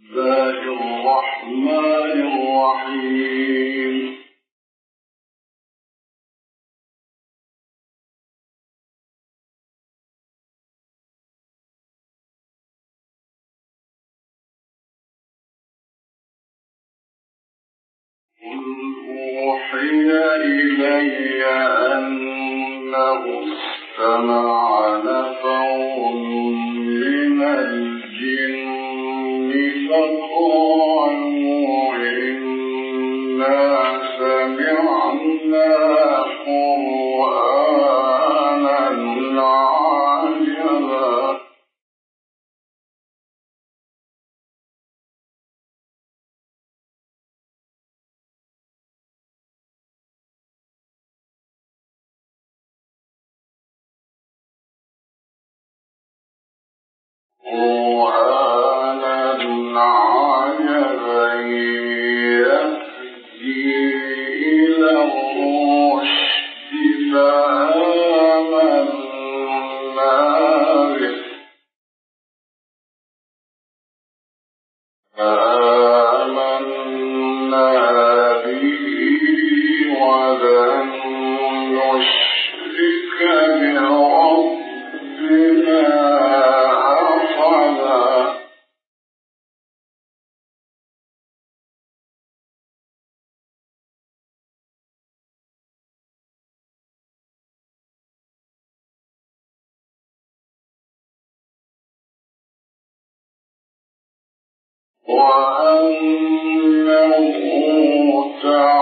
الله الرحمن الرحيم. قل أوحي إلي أنه استمع نفر من Oh, وأنه تعالى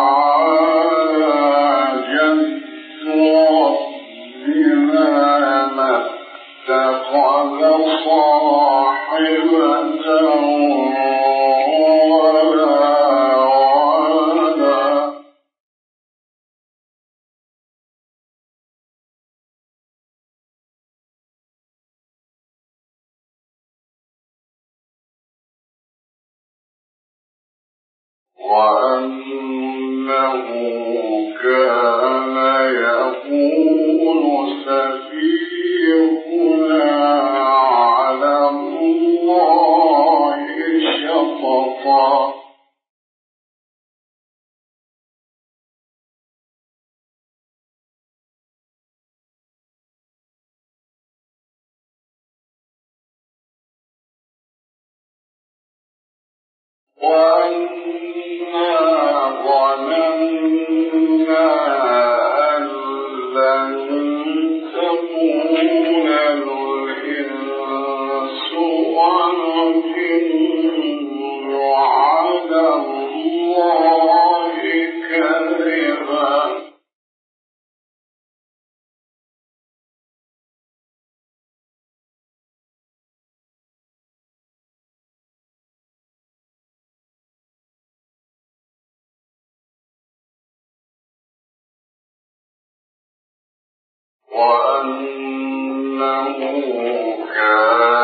وإنا ظننا وأنه كان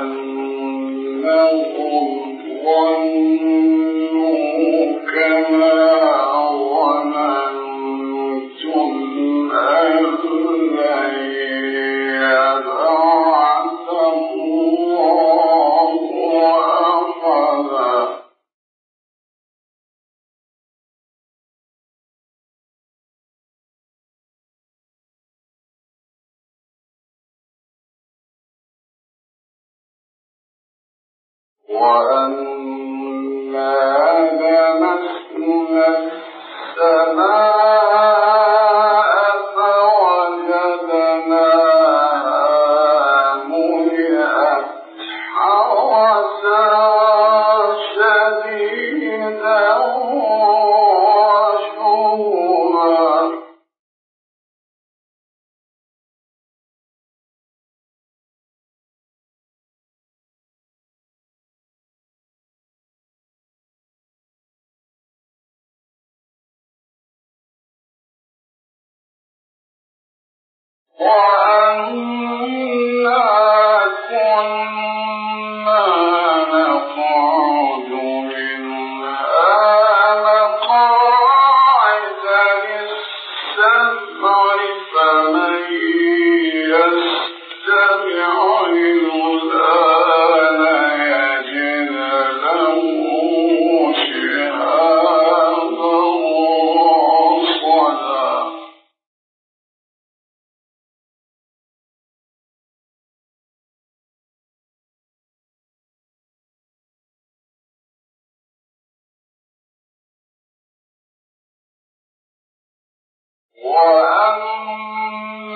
أن وأن وأما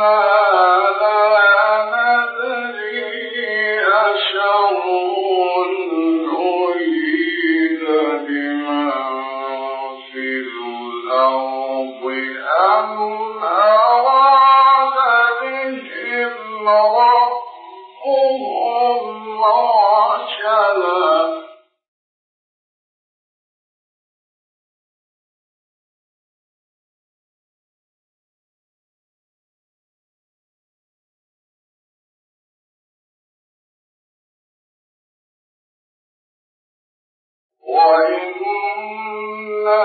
وإنا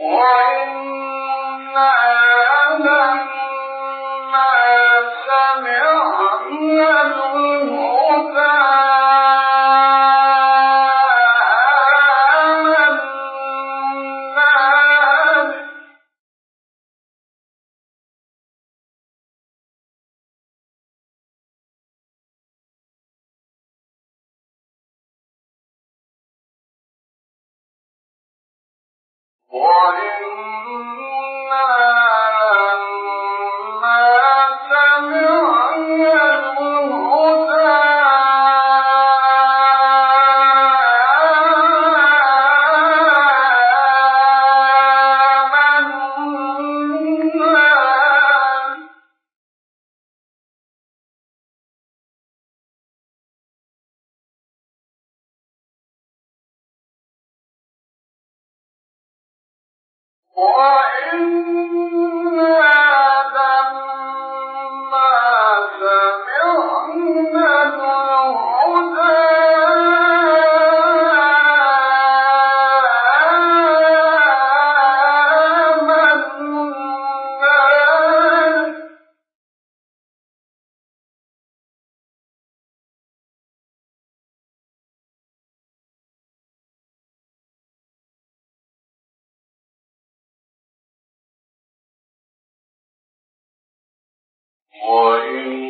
وإنا 我愿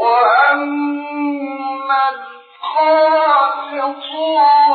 وأما القاسطون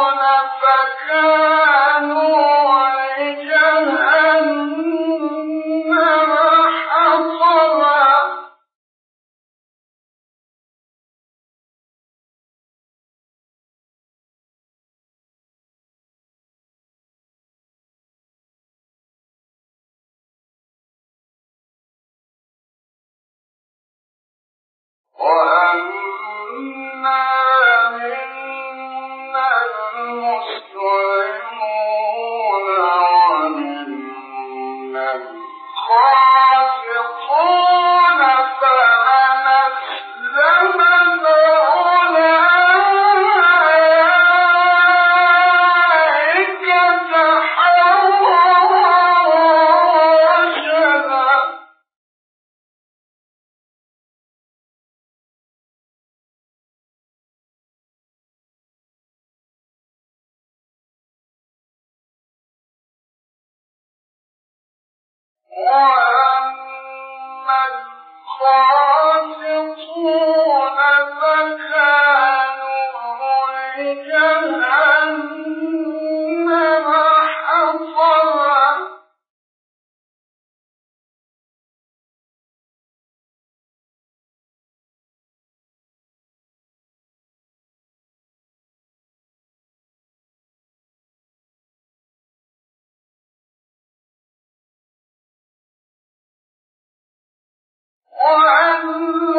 وأن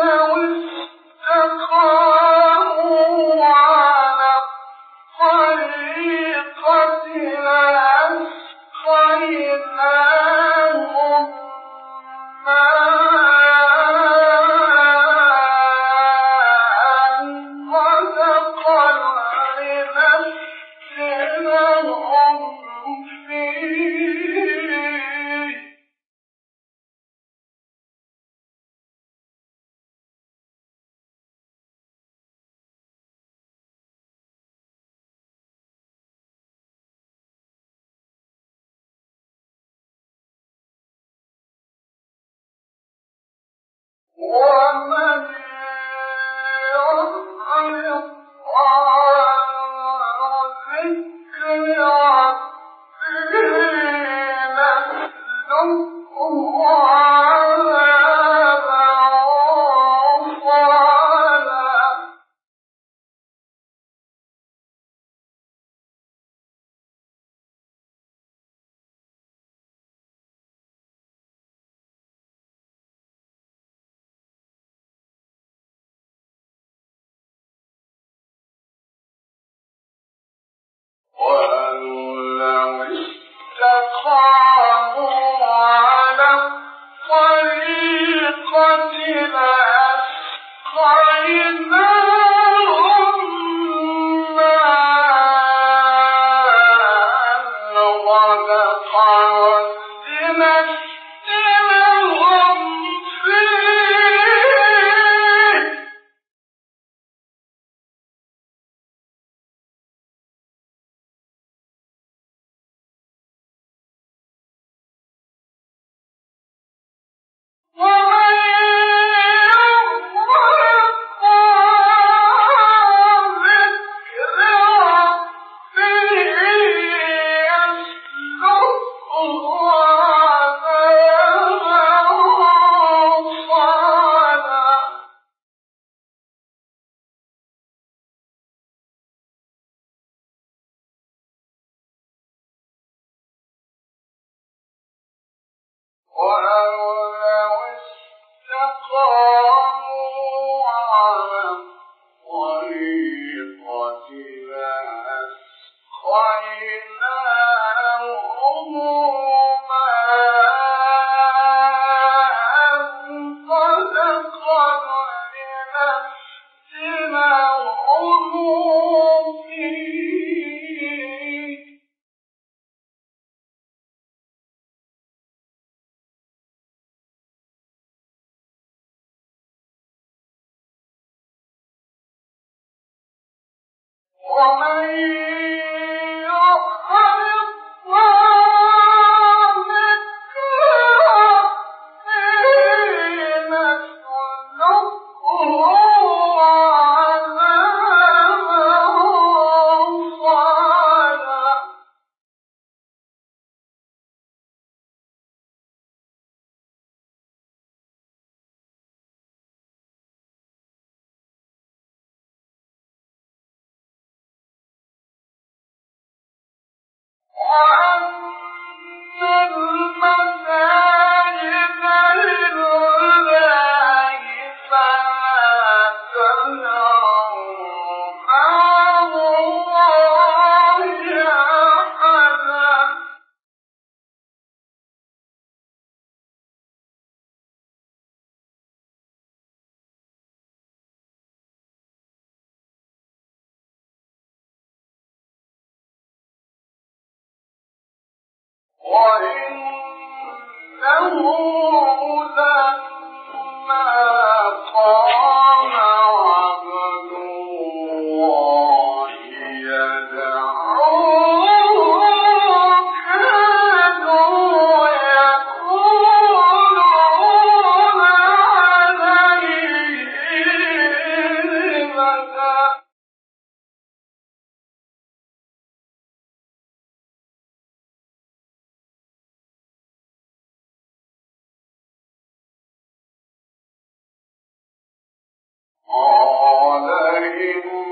ومن يغفر Oh. ومن وإنه لما قال قال إن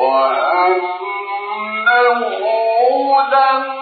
وأنه لم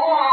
الله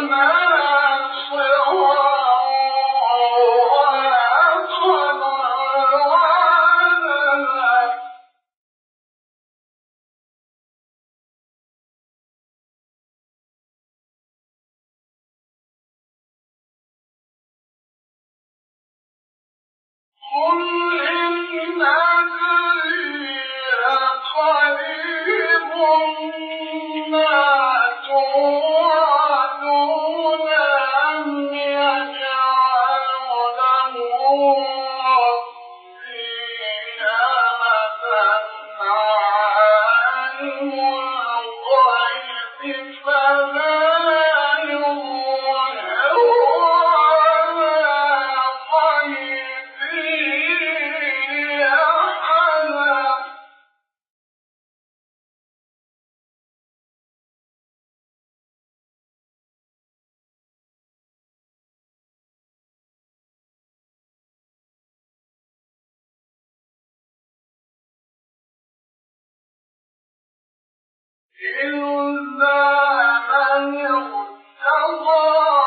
ما إلا من ارتضى